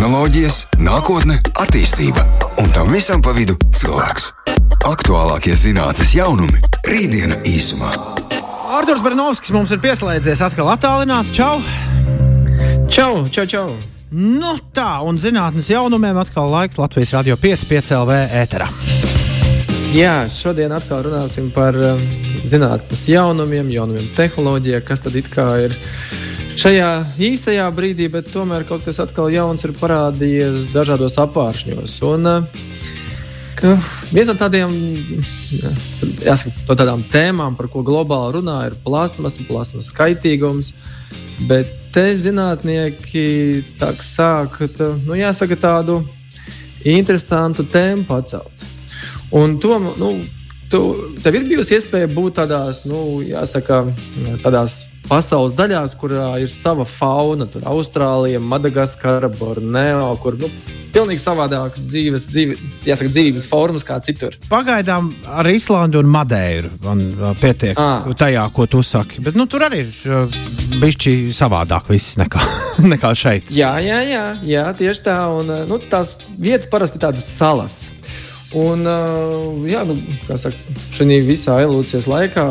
tehnoloģijas, nākotne, attīstība un tam visam pa vidu cilvēks. Aktuālākie zinātnīs jaunumi - rītdiena īsumā. Arthurs Bernovskis mums ir pieslēdzies atkal attālināti. Čau! Čau, čau, čau! Nu tā, un zinātnīs jaunumiem atkal laiks Latvijas radio 5,5 LV ēterā. Jā, šodien atkal runāsim par um, zinātnīs jaunumiem, jaunumiem tehnoloģijā, kas tad it kā ir šajā īsajā brīdī, bet tomēr kaut kas atkal jauns ir parādījies dažādos apvāršņos. Un, uh, viens no tādiem, jāsaka, no tādām tēmām, par ko globāli runā, ir plasmas, plasmas kaitīgums. Bet te zinātnieki sāk, sāk nu, jāsaka, tādu interesantu tēmu pacelt. Un to, nu, tu, tev ir bijusi iespēja būt tādās, nu, jāsaka, tādās pasaules daļās, kurā ir sava fauna. Tur Austrālija, Madagaskara, Borneo, kur nu, pilnīgi savādāk dzīves, dzīve, jāsaka, dzīves formas kā citur. Pagaidām ar Islandu un Madeiru man pietiek à. tajā, ko tu saki. Bet nu, tur arī ir bišķi savādāk viss nekā, nekā šeit. Jā, jā, jā, jā, tieši tā. Un, nu, tās vietas parasti ir tādas salas. Un, jā, nu, saka, šajā visā evolūcijas laikā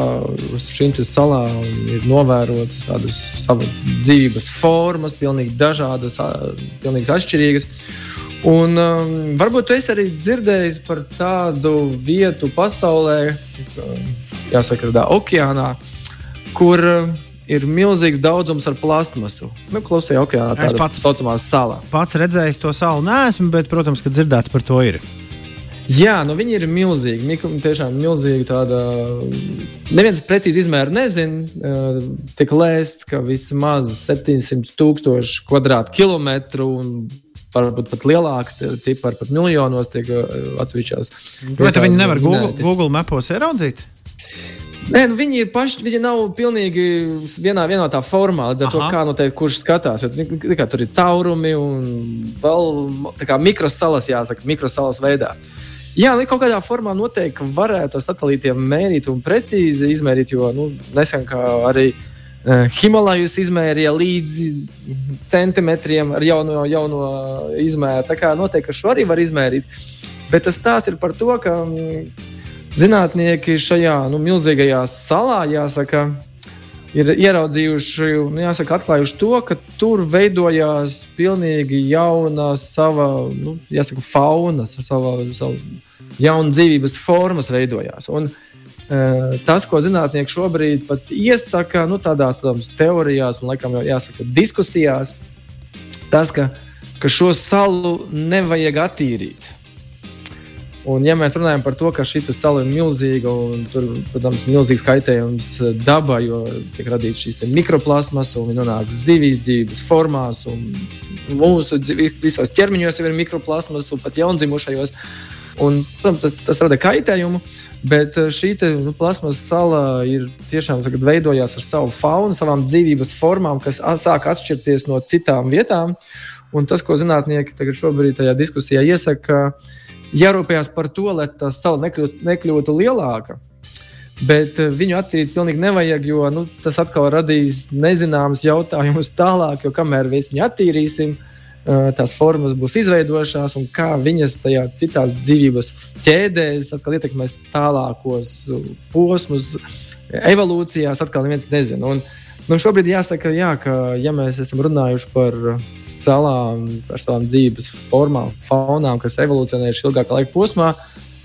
uz šīm salām ir novērotas tādas savas dzīves formas, pilnīgi dažādas, pilnīgi atšķirīgas. Un, um, varbūt jūs arī dzirdējis par tādu vietu pasaulē, jāsaka, tādā okeānā, kur ir milzīgs daudzums ar plasmasu. Nu, Klusajā okeānā tā ir tā saucamā salā. Pats redzējis to salu, neesmu, bet, protams, ka dzirdēts par to ir. Jā, nu viņi ir milzīgi. Mikro, tiešām milzīgi. Tāda, neviens precīzi izmēru nezina. Tiek lēsts, ka vismaz 700 tūkstoši kvadrātkilometru un varbūt pat lielāks cipars, pat miljonos tiek atsevišķās. Vai viņi nevar Google, Google mapos ieraudzīt? Nē, nu viņi ir paši, viņi nav pilnīgi vienā, vienā tā formā, līdz ar Aha. to, kā noteikti kurš skatās. Kā, tur ir caurumi un vēl mikrosalas, jāsaka, mikrosalas veidā. Uh, Jā, nu, kaut kādā formā noteikti varētu ar satelītiem mērīt un precīzi izmērīt, jo nu, nesen arī uh, Himalajus izmērīja līdz centimetriem ar jauno, jauno izmēru. Tā kā noteikti šo arī var izmērīt. Bet tas tās ir par to, ka um, zinātnieki šajā nu, milzīgajā salā, jāsaka, ir ieraudzījuši, nu, jāsaka, atklājuši to, ka tur veidojās pilnīgi jauna sava, nu, jāsaka, fauna, sava, sava jauna dzīvības formas veidojās. Un, uh, tas, ko zinātnieki šobrīd pat iesaka, nu, tādās, protams, teorijās un, laikam, jau jāsaka, diskusijās, tas, ka, ka šo salu nevajag attīrīt. Un, ja mēs runājam par to, ka šī sala ir milzīga un tur, protams, ir milzīgs kaitējums dabai, jo tiek radīts šīs mikroplasmas un viņi nonāk zivīs dzīves formās, un mūsu visos ķermeņos jau ir mikroplasmas, un pat jaundzimušajos. Un, protams, tas, tas rada kaitējumu, bet šī te, nu, plasmas sala ir tiešām tagad veidojās ar savu faunu, savām dzīvības formām, kas sāk atšķirties no citām vietām. Un tas, ko zinātnieki tagad šobrīd tajā diskusijā iesaka, jārūpējas par to, lai tā sala nekļūtu, nekļūtu lielāka. Bet eh, viņu attīrīt pilnīgi nevajag, jo nu, tas atkal radīs nezināmas jautājumus tālāk, jo kamēr mēs viņu attīrīsim, eh, tās formas būs izveidojušās, un kā viņas tajā citās dzīvības ķēdēs atkal ietekmēs tālākos posmus, evolūcijās, atkal neviens nezina. Un, Nu, šobrīd jāsaka, jā, ka, ja mēs esam runājuši par salām, par savām dzīves formām, faunām, kas evolūcionējuši ilgākā laika posmā,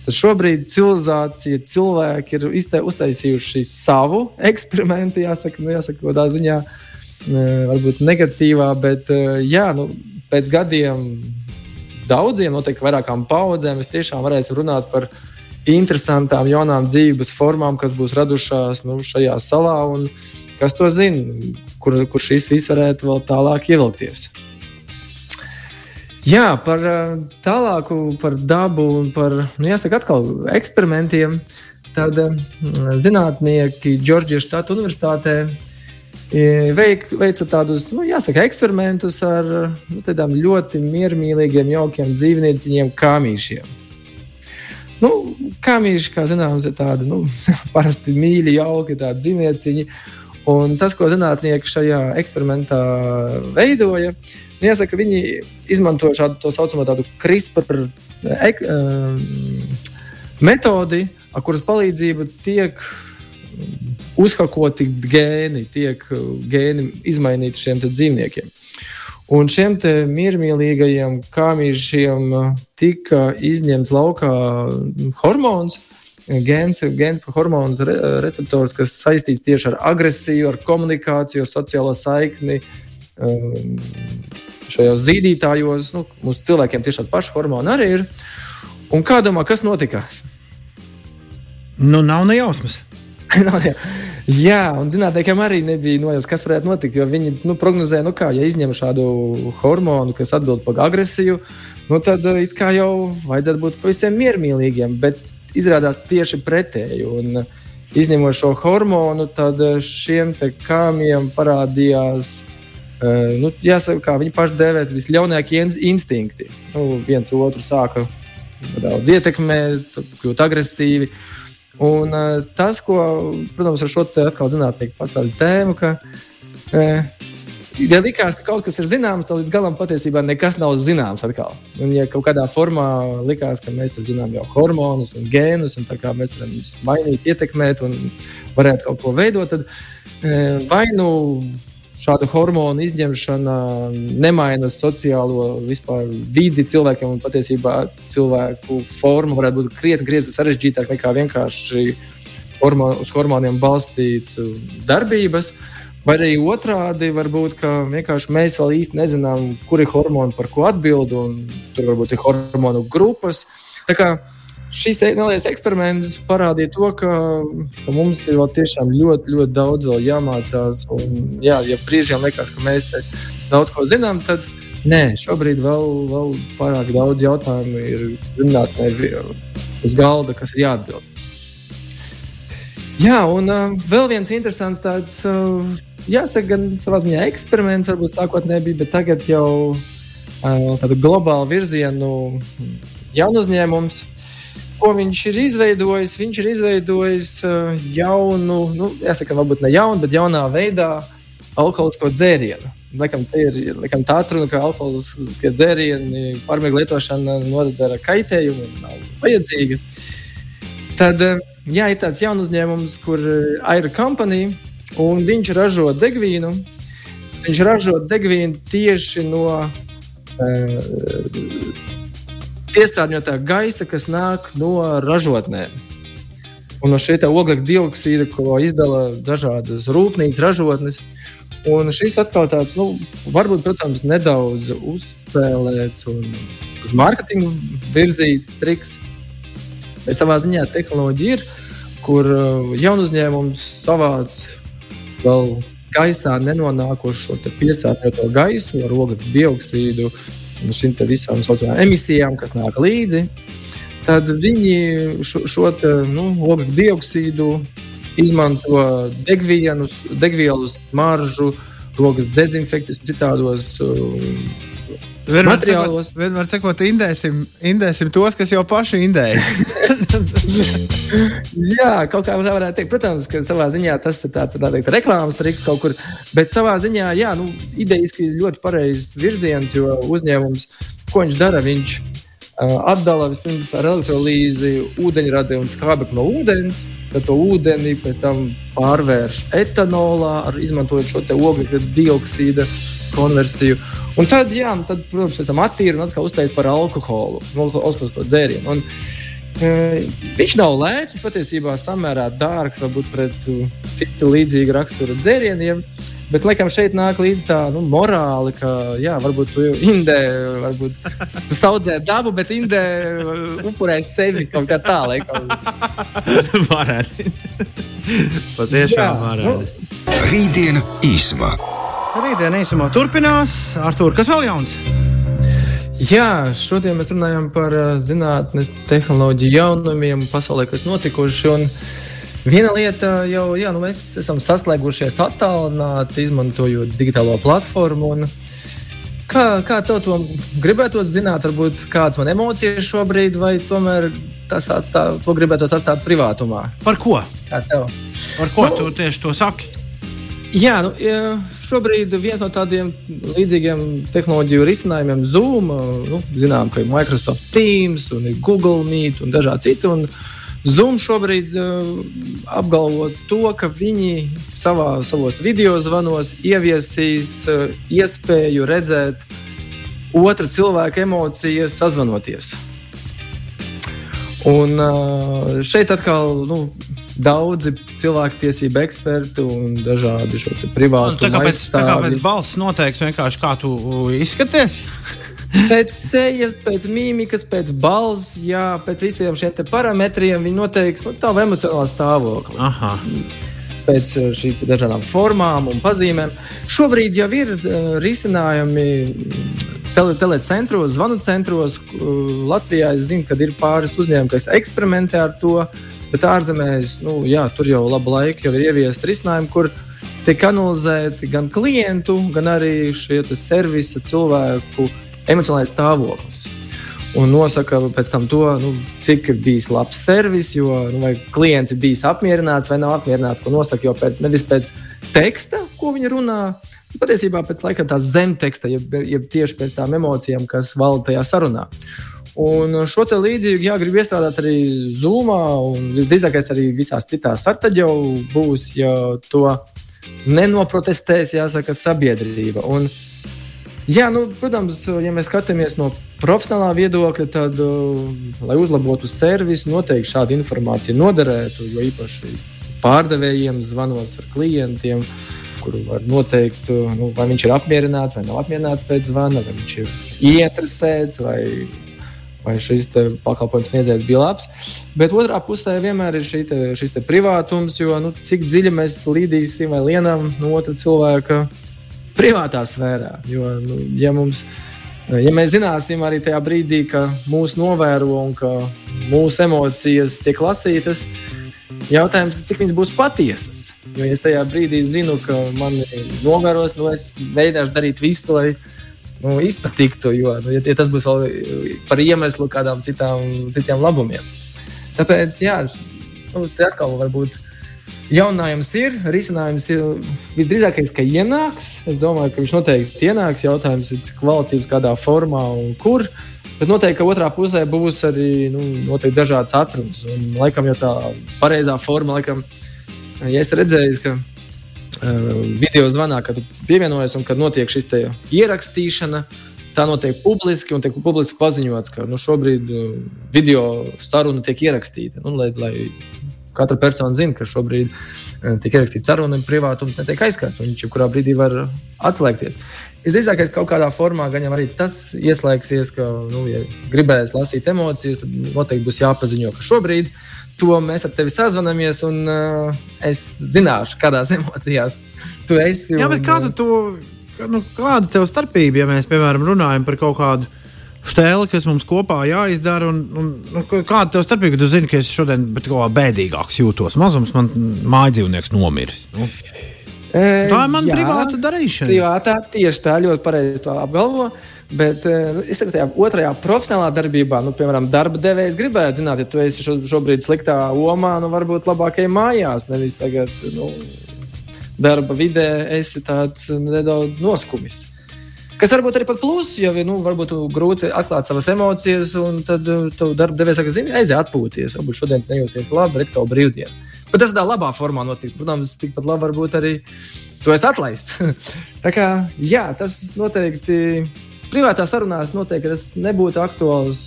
tad šobrīd civilizācija, cilvēki ir uztaisījuši savu eksperimentu, jāsaka, nu, jāsaka kādā ziņā, varbūt negatīvā, bet jā, nu, pēc gadiem, daudziem, noteikti vairākām paudzēm, mēs tiešām varēsim runāt par interesantām jaunām dzīves formām, kas būs radušās nu, šajā salā. Un, kas to zina, kur, kur šīs viss varētu vēl tālāk ievilkties. Jā, par eh, tālāku, par dabu un par, nu, jāsaka, atkal eksperimentiem. Tad eh, zinātnieki Džordžijas Štata Universitātē eh, veik, veica tādus, nu, jāsaka, eksperimentus ar nu, tādām ļoti miermīlīgiem, jaukiem dzīvnieciņiem, kāmīšiem. Nu, kāmīši, kā zināms, ir tādi nu, parasti mīļi, jauki dzīvnieciņi. Un tas, ko zinātnieki šajā eksperimentā veidoja, jāsaka, viņi izmanto šādu tā saucamo CRISPR ek, um, metodi, ar kuras palīdzību tiek uzhakoti gēni, tiek gēni izmainīti šiem dzīvniekiem. Un šiem miermīlīgajiem kāmīšiem tika izņemts laukā hormons, gēns, gēns par hormonu re, receptors, kas saistīts tieši ar agresiju, ar komunikāciju, sociālo saikni. Um, šajos zīdītājos, nu, mums cilvēkiem tieši tādi paši hormoni arī ir. Un kā domā, kas notika? Nu, nav ne jausmas. Jā, un zinātniekiem arī nebija nojausmas, kas varētu notikt. Viņi nu, prognozēja, nu kā, ja izņem šādu hormonu, kas atbild par agresiju, nu, tad uh, it kā jau vajadzētu būt pavisam miermīlīgiem. Bet izrādās tieši pretēji. Un, uh, izņemot šo hormonu, tad uh, šiem kāmiem parādījās. Uh, nu, jāsaka, kā viņi paši dēvē, visļaunākie instinkti. Nu, viens otru sāka daudz ietekmēt, kļūt agresīvi. Un, tas, ko, protams, ar šo te atkal zinātnieki paceļ tēmu, ka, ja likās, ka kaut kas ir zināms, tad līdz galam patiesībā nekas nav zināms. Atkal. Un, ja kaut kādā formā likās, ka mēs tur zinām jau hormonus un gēnus, un mēs varam viņus mainīt, ietekmēt un varētu kaut ko veidot, tad uh, vai nu šāda hormonu izņemšana nemaina sociālo vispār, vidi cilvēkiem. Patiesībā cilvēku forma varētu būt krietni, krietni sarežģītāka nekā vienkārši hormon, uz hormoniem balstīt darbības. Vai arī otrādi, varbūt vienkārši mēs vēl īsti nezinām, kuri hormoni par ko atbild, un tur varbūt ir hormonu grupas. Tā kā šis nelielais eksperiments parādīja to, ka, ka mums ir tiešām ļoti, ļoti daudz jāmācās. Un, jā, ja brīžiem liekas, ka mēs daudz ko zinām, tad nē, šobrīd vēl, vēl pārāk daudz jautājumu ir zinātnē uz galda, kas ir jāatbild. Jā, un uh, vēl viens interesants tāds, uh, jāsaka, gan savā ziņā eksperiments, varbūt sākotnēji bija, bet tagad jau uh, tādu globālu virzienu jaunu uzņēmumu ko viņš ir izveidojis. Viņš ir izveidojis uh, jaunu, nu, jāsaka, varbūt ne jaunu, bet jaunā veidā alkoholisko dzērienu. Laikam, ir, laikam tā atruna, ka alkoholiskie dzērieni pārmēģina lietošana nodara kaitējumu un nav vajadzīga. Tad jā, ir tāds jauns uzņēmums, kur ir kompānija, un viņš ražo degvīnu. Viņš ražo degvīnu tieši no uh, piesārņotā gaisa, kas nāk no ražotnēm. Un no šī oglekļa dioksīda, ko izdala dažādas rūpnīcas, ražotnes. Un šis atkal tāds, nu, varbūt, protams, nedaudz uzspēlēts un uz mārketinga virzīts triks. Bet savā ziņā tehnoloģija ir, kur uh, jaunu uzņēmums savāc vēl gaisā nenonākošo piesārņoto gaisu ar oglekļa dioksīdu, šīm visām sociālajām emisijām, kas nāk līdzi, tad viņi šo, šo te, nu, ogļu dioksīdu izmanto degvienus, degvielas maržu, rokas dezinfekcijas, citādos uh, Vienmēr materiālos. Cikot, vienmēr sakot, indēsim, indēsim tos, kas jau paši indējas. Jā, kaut kā tā varētu teikt. Protams, ka savā ziņā tas ir tāds tā teikt, reklāmas triks kaut kur. Bet savā ziņā, jā, nu, idejiski ļoti pareizs virziens, jo uzņēmums, ko viņš dara, viņš uh, atdala vispirms ar elektrolīzi ūdeņradi un skābekli no ūdens. Tad to ūdeni pēc tam pārvērš etanolā, ar, izmantojot šo ogļu dioksīdu konversiju. Un tad, jā, nu tad protams, esam attīri un atkal uztaisīt par alkoholu, alkoholisko dzērienu. Un, e, viņš nav lēts, viņš patiesībā samērā dārgs, varbūt pret uh, citu līdzīgu raksturu dzērieniem. Bet, laikam, šeit nāk līdzi tā nu, morāli, ka, jā, varbūt tu indē, varbūt tu saudzē dabu, bet indē uh, upurē sevi kaut kā tā, laikam. varētu. Patiešām varētu. Nu, Rītdiena īsumā. Rītdiena īsumā turpinās. Artur, kas vēl jauns? Jā, šodien mēs runājam par uh, zinātnes, tehnoloģiju jaunumiem pasaulē, kas notikuši. Un viena lieta jau, jā, nu mēs esam saslēgušies attālināti, izmantojot digitālo platformu. Kā, kā tev to gribētu zināt, varbūt kādas man emocijas šobrīd, vai tomēr tas atstā, to gribētu atstāt privātumā? Par ko? Kā tev? Par ko nu, tu tieši to saki? Jā, nu, šobrīd viens no tādiem līdzīgiem tehnoloģiju risinājumiem, Zoom, nu, zinām, ka ir Microsoft Teams, un ir Google Meet un dažādi citi. Un Zoom šobrīd uh, apgalvo to, ka viņi savā, savos video zvanos ieviesīs uh, iespēju redzēt otra cilvēka emocijas, sazvanoties. Un uh, šeit atkal nu, daudzi cilvēktiesību eksperti un dažādi šo privātu tā kā pēc, tā kā pēc balss noteiks vienkārši kā tu izskaties. pēc sejas, pēc mīmikas, pēc balss, jā, pēc visiem šiem parametriem viņi noteiks nu, tavu emocionālo stāvokli. Aha. Pēc šīm dažādām formām un pazīmēm. Šobrīd jau ir uh, risinājumi tele, telecentros, zvanu centros. Uh, Latvijā es zinu, ka ir pāris uzņēmumi, kas eksperimentē ar to. Bet ārzemēs, nu, jā, tur jau labu laiku jau ir ieviesti risinājumi, kur tiek analizēti gan klientu, gan arī šie servisa cilvēku emocionālais stāvoklis. Un nosaka pēc tam to, nu, cik ir bijis labs servis, jo nu, klients ir bijis apmierināts vai nav apmierināts. Ko nosaka jau pēc, nevis pēc teksta, ko viņi runā, bet patiesībā pēc laika tā zemteksta, jeb, jeb tieši pēc tām emocijām, kas valda tajā sarunā. Un šo te līdzīgu jā, gribu iestrādāt arī Zoomā, un visdrīzākais arī visās citās startaļā būs, ja to nenoprotestēs, jāsaka, sabiedrība. Un, jā, nu, protams, ja mēs skatāmies no profesionālā viedokļa, tad, lai uzlabotu servisu, noteikti šāda informācija noderētu, jo īpaši pārdevējiem zvanos ar klientiem kuru var noteikt, nu, vai viņš ir apmierināts vai nav apmierināts pēc zvana, vai viņš ir ieinteresēts vai vai šis pakalpojums sniedzējs bija labs. Bet otrā pusē vienmēr ir te, šis te privātums, jo nu, cik dziļi mēs līdīsim vai lienam no otra cilvēka privātā sfērā. Jo, nu, ja, mums, ja mēs zināsim arī tajā brīdī, ka mūsu novēro un ka mūsu emocijas tiek lasītas, Jautājums cik viņas būs patiesas. Jo es tajā brīdī zinu, ka man novēros, nu es mēģināšu darīt visu, lai nu, izpatiktu, jo nu, ja, ja tas būs vēl par iemeslu kādām citām, citiem labumiem. Tāpēc, jā, nu, te atkal varbūt jaunājums ir, risinājums ir visdrīzākais, ka ienāks. Es domāju, ka viņš noteikti ienāks. Jautājums ir, cik kvalitīvs, kādā formā un kur. Bet noteikti, otrā pusē būs arī nu, dažādas atrunas. Un, laikam, jau tā pareizā forma, laikam, ja es redzēju, ka Eh, video zvanā, kad pievienojas un kad notiek šis ierakstīšana. Tā notiek publiski un tiek publiski paziņots, ka nu, šobrīd video saruna tiek ierakstīta. Nu, lai, lai katra persona zina, ka šobrīd tiek ierakstīta saruna un privātums netiek aizskarts. Viņš jebkurā brīdī var atslēgties. Visdrīzākais kaut kādā formā gan arī tas ieslēgsies, ka, nu, ja gribēs lasīt emocijas, tad noteikti būs jāpaziņo, ka šobrīd ir to mēs ar tevi sazvanāmies, un uh, es zināšu, kādās emocijās tu esi. Jā, bet un, kāda, tu, nu, kāda tev starpība, ja mēs, piemēram, runājam par kaut kādu stēli, kas mums kopā jāizdara. Un, un, un, kāda tev starpība, ka tu zini, ka es šodien bēdīgāks jūtos? Mazums man mājas dzīvnieks nomiris. Nu. E, tā ir mana privāta darīšana. Privātā, tieši tā, ļoti pareizi apgalvo. Bet es saku, tajā otrajā profesionālā darbībā, nu, piemēram, darba devējs gribētu zināt, ja tu esi šo, šobrīd sliktā omā, nu, varbūt labākajā mājās, nevis tagad nu, darba vidē esi tāds nedaudz noskumis. Kas varbūt arī par plusu, jo nu, varbūt grūti atklāt savas emocijas, un tad tu darba devējs saka, zini, aiziet atpūties. Varbūt šodien nejūties labi, rekt tev brīvdiena. Bet tas tādā labā formā notiek. Protams, tikpat labi varbūt arī to es atlaist. Tā kā jā, tas noteikti privātā sarunās noteikti tas nebūtu aktuāls.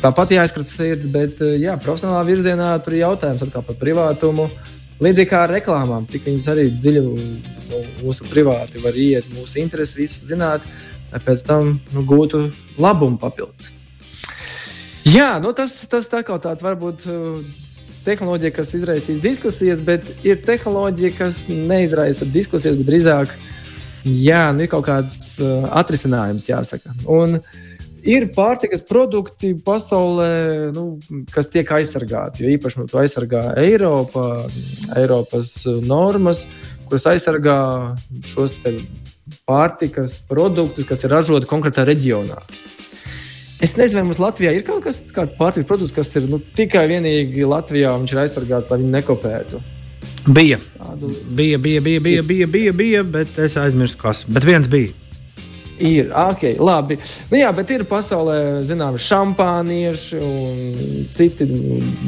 Tāpat jāizskata sirds, bet eh, jā, profesionālā virzienā tur ir jautājums par privātumu. Līdzīgi kā ar reklāmām, cik viņas arī dziļi mūsu privāti var iet, mūsu intereses, visu zināt, lai pēc tam nu, gūtu labumu papildus. Jā, nu tas, tas tā kā tāds varbūt eh, tehnoloģija, kas izraisīs diskusijas, bet ir tehnoloģija, kas neizraisa diskusijas, bet drīzāk uh, Jā, nu ir kaut kāds uh, atrisinājums, jāsaka. Un ir pārtikas produkti pasaulē, nu, kas tiek aizsargāti. Jo īpaši nu, to aizsargā Eiropa, Eiropas normas, kuras aizsargā šos pārtikas produktus, kas ir ražoti konkrētā reģionā. Es nezinu, vai mums Latvijā ir kaut kas tāds pārtikas produkts, kas ir nu, tikai vienīgi Latvijā, viņš ir aizsargāts, lai viņi nekopētu. Bija. Bija, bija, bija, bija, bija, bija, bija, bet es aizmirsu, kas. Bet viens bija. Ir, ok, labi. Nu, jā, bet ir pasaulē zināms šampānieši un citi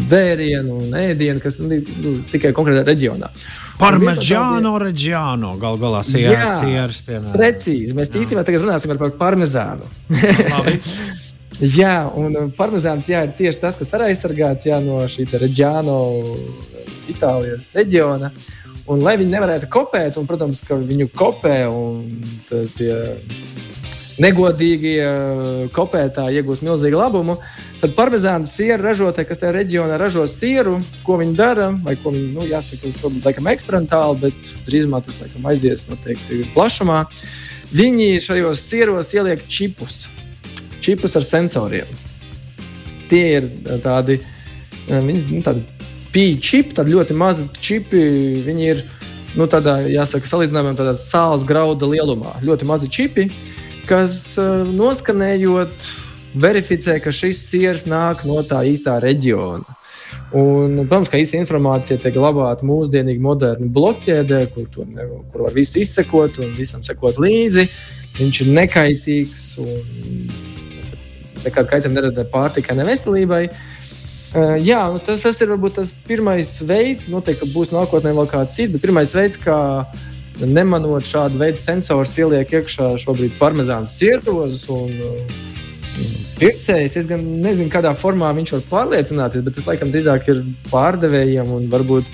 dzērieni un ēdieni, kas nu, nu, tikai konkrētā reģionā. Parmežāno reģionu gal galā sieras piemēram. Precīzi, mēs īstenībā tagad runāsim par parmezānu. jā, un parmezāns jā, ir tieši tas, kas arī aizsargāts jā, no šī reģiona, Itālijas reģiona. Un, lai viņi nevarētu kopēt, un, protams, ka viņu kopē un tie negodīgie kopētāji iegūs milzīgu labumu, tad parmezāna siera ražotāji, kas tajā reģionā ražo sieru, ko viņi dara, vai ko viņi, nu, jāsaka, šobrīd laikam eksperimentāli, bet drīzumā tas laikam aizies noteikti plašumā. Viņi šajos sieros ieliek čipus, čipus ar sensoriem. Tie ir tādi, viņi, nu, tādi P-čipi, tad ļoti mazi čipi. Viņi ir nu, tādā, jāsaka, salīdzinājumā tādā sāls grauda lielumā. Ļoti mazi čipi, kas uh, noskanējot, verificē, ka šis siers nāk no tā īstā reģiona. Un, protams, ka īsta informācija tiek glabāta mūsdienīgi, moderni blokķēdē, kur, to, kur var visu izsekot un visam sekot līdzi. Viņš ir nekaitīgs un nekāda kaitējuma nerada pārtikai, ne veselībai. Uh, Uh, jā, nu tas, tas ir varbūt tas pirmais veids, noteikti būs nākotnē vēl kāds cits, bet pirmais veids, kā nemanot šādu veidu sensors ieliek iekšā šobrīd parmezāna sirdozus un uh, pircējs. Es gan nezinu, kādā formā viņš var pārliecināties, bet tas laikam drīzāk ir pārdevējiem un varbūt.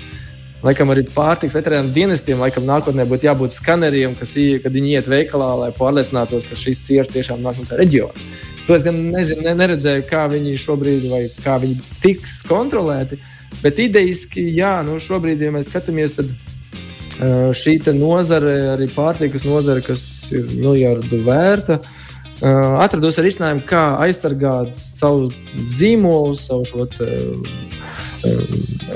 Laikam arī pārtiks veterināru dienestiem, laikam nākotnē būtu jābūt skaneriem, kas, kad viņi iet veikalā, lai pārliecinātos, ka šis siers tiešām nāk no tā reģiona. To es gan nezinu, ne, neredzēju, kā viņi šobrīd vai kā viņi tiks kontrolēti. Bet idejiski, jā, nu šobrīd, ja mēs skatāmies, tad šī nozare, arī pārtikas nozare, kas ir miljardu vērta, atradusi risinājumu, kā aizsargāt savu zīmolu, savu šo te,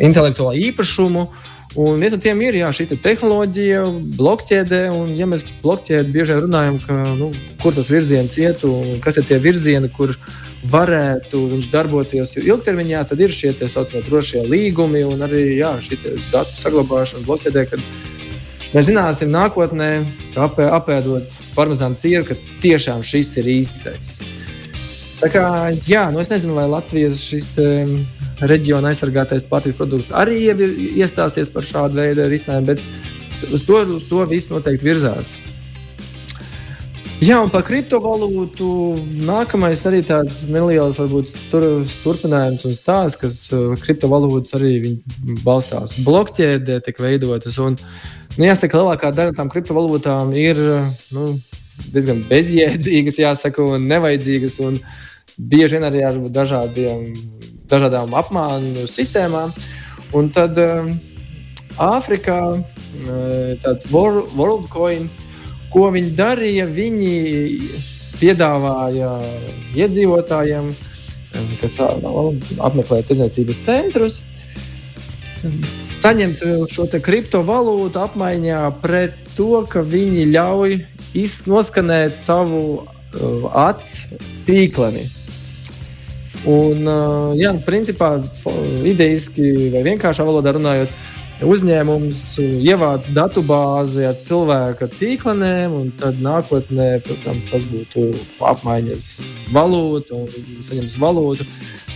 intelektuālo īpašumu. Uh, Un viens no tiem ir jā, šī te tehnoloģija, blokķēde. Un, ja mēs blokķēdi bieži runājam, ka, nu, kur tas virziens iet un kas ir tie virzieni, kur varētu viņš darboties ilgtermiņā, tad ir šie tā saucamie drošie līgumi un arī jā, šī datu saglabāšana blokķēdē. Mēs zināsim nākotnē, ka apē, apēdot parmezānu cieru, ka tiešām šis ir īstais. Tā kā, jā, nu es nezinu, vai Latvijas šis te, reģiona aizsargātais pārtiks produkts arī iestāsies par šādu veidu risinājumu, bet uz to, uz to viss noteikti virzās. Jā, un par kriptovalūtu nākamais arī tāds neliels varbūt, tur, turpinājums un stāsts, kas uh, kriptovalūtas arī balstās blokķēdē, tiek veidotas. Un, nu, jāsaka, lielākā daļa tam kriptovalūtām ir nu, diezgan bezjēdzīgas, jāsaka, un nevajadzīgas. Un bieži vien arī ar dažādiem dažādām apmānu sistēmām. Un tad um, Āfrikā uh, tāds WorldCoin, ko viņi darīja, viņi piedāvāja iedzīvotājiem, um, kas apmeklē tirdzniecības centrus, saņemt šo kriptovalūtu apmaiņā pret to, ka viņi ļauj noskanēt savu uh, acu tīkleni. Un, jā, principā, idejiski vai vienkāršā valodā runājot, uzņēmums ievāc datu bāzi ar cilvēka tīklenēm, un tad nākotnē, protams, tas būtu apmaiņas valūta un saņems valūtu.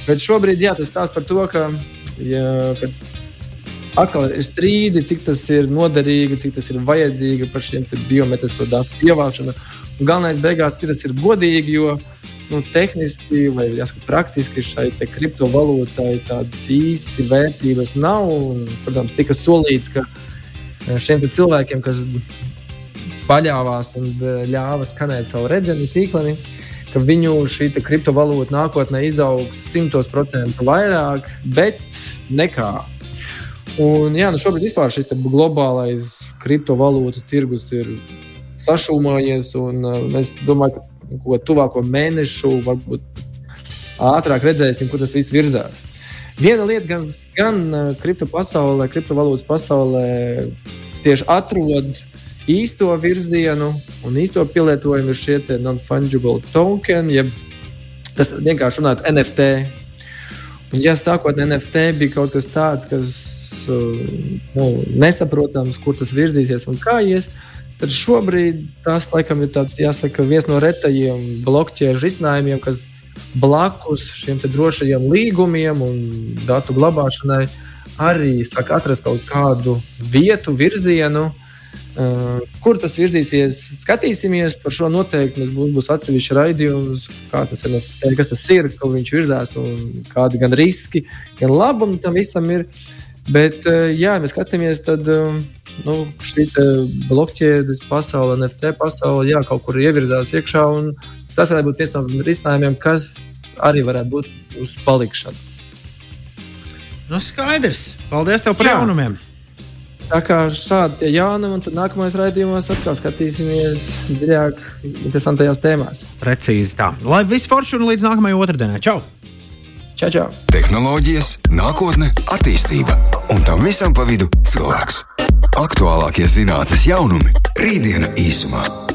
Bet šobrīd jā, tas stāsta par to, ka, ja, ka atkal ir strīdi, cik tas ir noderīgi, cik tas ir vajadzīgi par šiem biometrisko datu ievākšanu. Galvenais beigās, cik tas ir godīgi, jo nu, tehniski vai jāsaka, praktiski šai kriptovalūtai tādas īsti vērtības nav. Un, protams, tika solīts, ka eh, šiem cilvēkiem, kas paļāvās un eh, ļāva skanēt savu redzējumu tīkleni, ka viņu šī kriptovalūta nākotnē izaugs simtos procentu vairāk, bet nekā. Un, jā, nu šobrīd šis globālais kriptovalūtas tirgus ir sašūmojies. Un, uh, es domāju, ka ko tuvāko mēnešu, varbūt ātrāk redzēsim, kur tas viss virzās. Viena lieta, gan, gan uh, kripto pasaulē, kriptovalūtas pasaulē tieši atrod īsto virzienu un īsto pielietojumu ir šie non-fungible token, jeb tas vienkārši runājot NFT. Un, ja sākotnēji NFT bija kaut kas tāds, kas nu, nesaprotams, kur tas virzīsies un kā ies. Tad šobrīd tas laikam ir tāds, jāsaka, viens no retajiem blokķēžu risinājumiem, kas blakus šiem drošajiem līgumiem un datu glabāšanai arī sāk atrast kaut kādu vietu, virzienu, Uh, kur tas virzīsies, skatīsimies. Par šo noteikti mums būs, būs atsevišķi raidījums, tas ir, kas tas ir, kur viņš virzās un kādi gan riski, gan labumi tam visam ir. Bet, uh, jā, mēs skatāmies, tad uh, nu, šī blokķēdes pasaule, NFT pasaule, jā, kaut kur ievirzās iekšā. Tas varētu būt viens no risinājumiem, kas arī varētu būt uz palikšanu. Nu, skaidrs. Paldies tev par jā. jaunumiem! Tā kā šādi ir jaunumi, un tad nākamajos raidījumos atkal skatīsimies dziļāk, interesantajās tēmās. Precīzi tā. Lai viss forši un līdz nākamajai otrdienai. Čau! Čau, čau! Tehnoloģijas, nākotne, attīstība un tam visam pa vidu cilvēks. Aktuālākie zinātnīs jaunumi - rītdiena īsumā.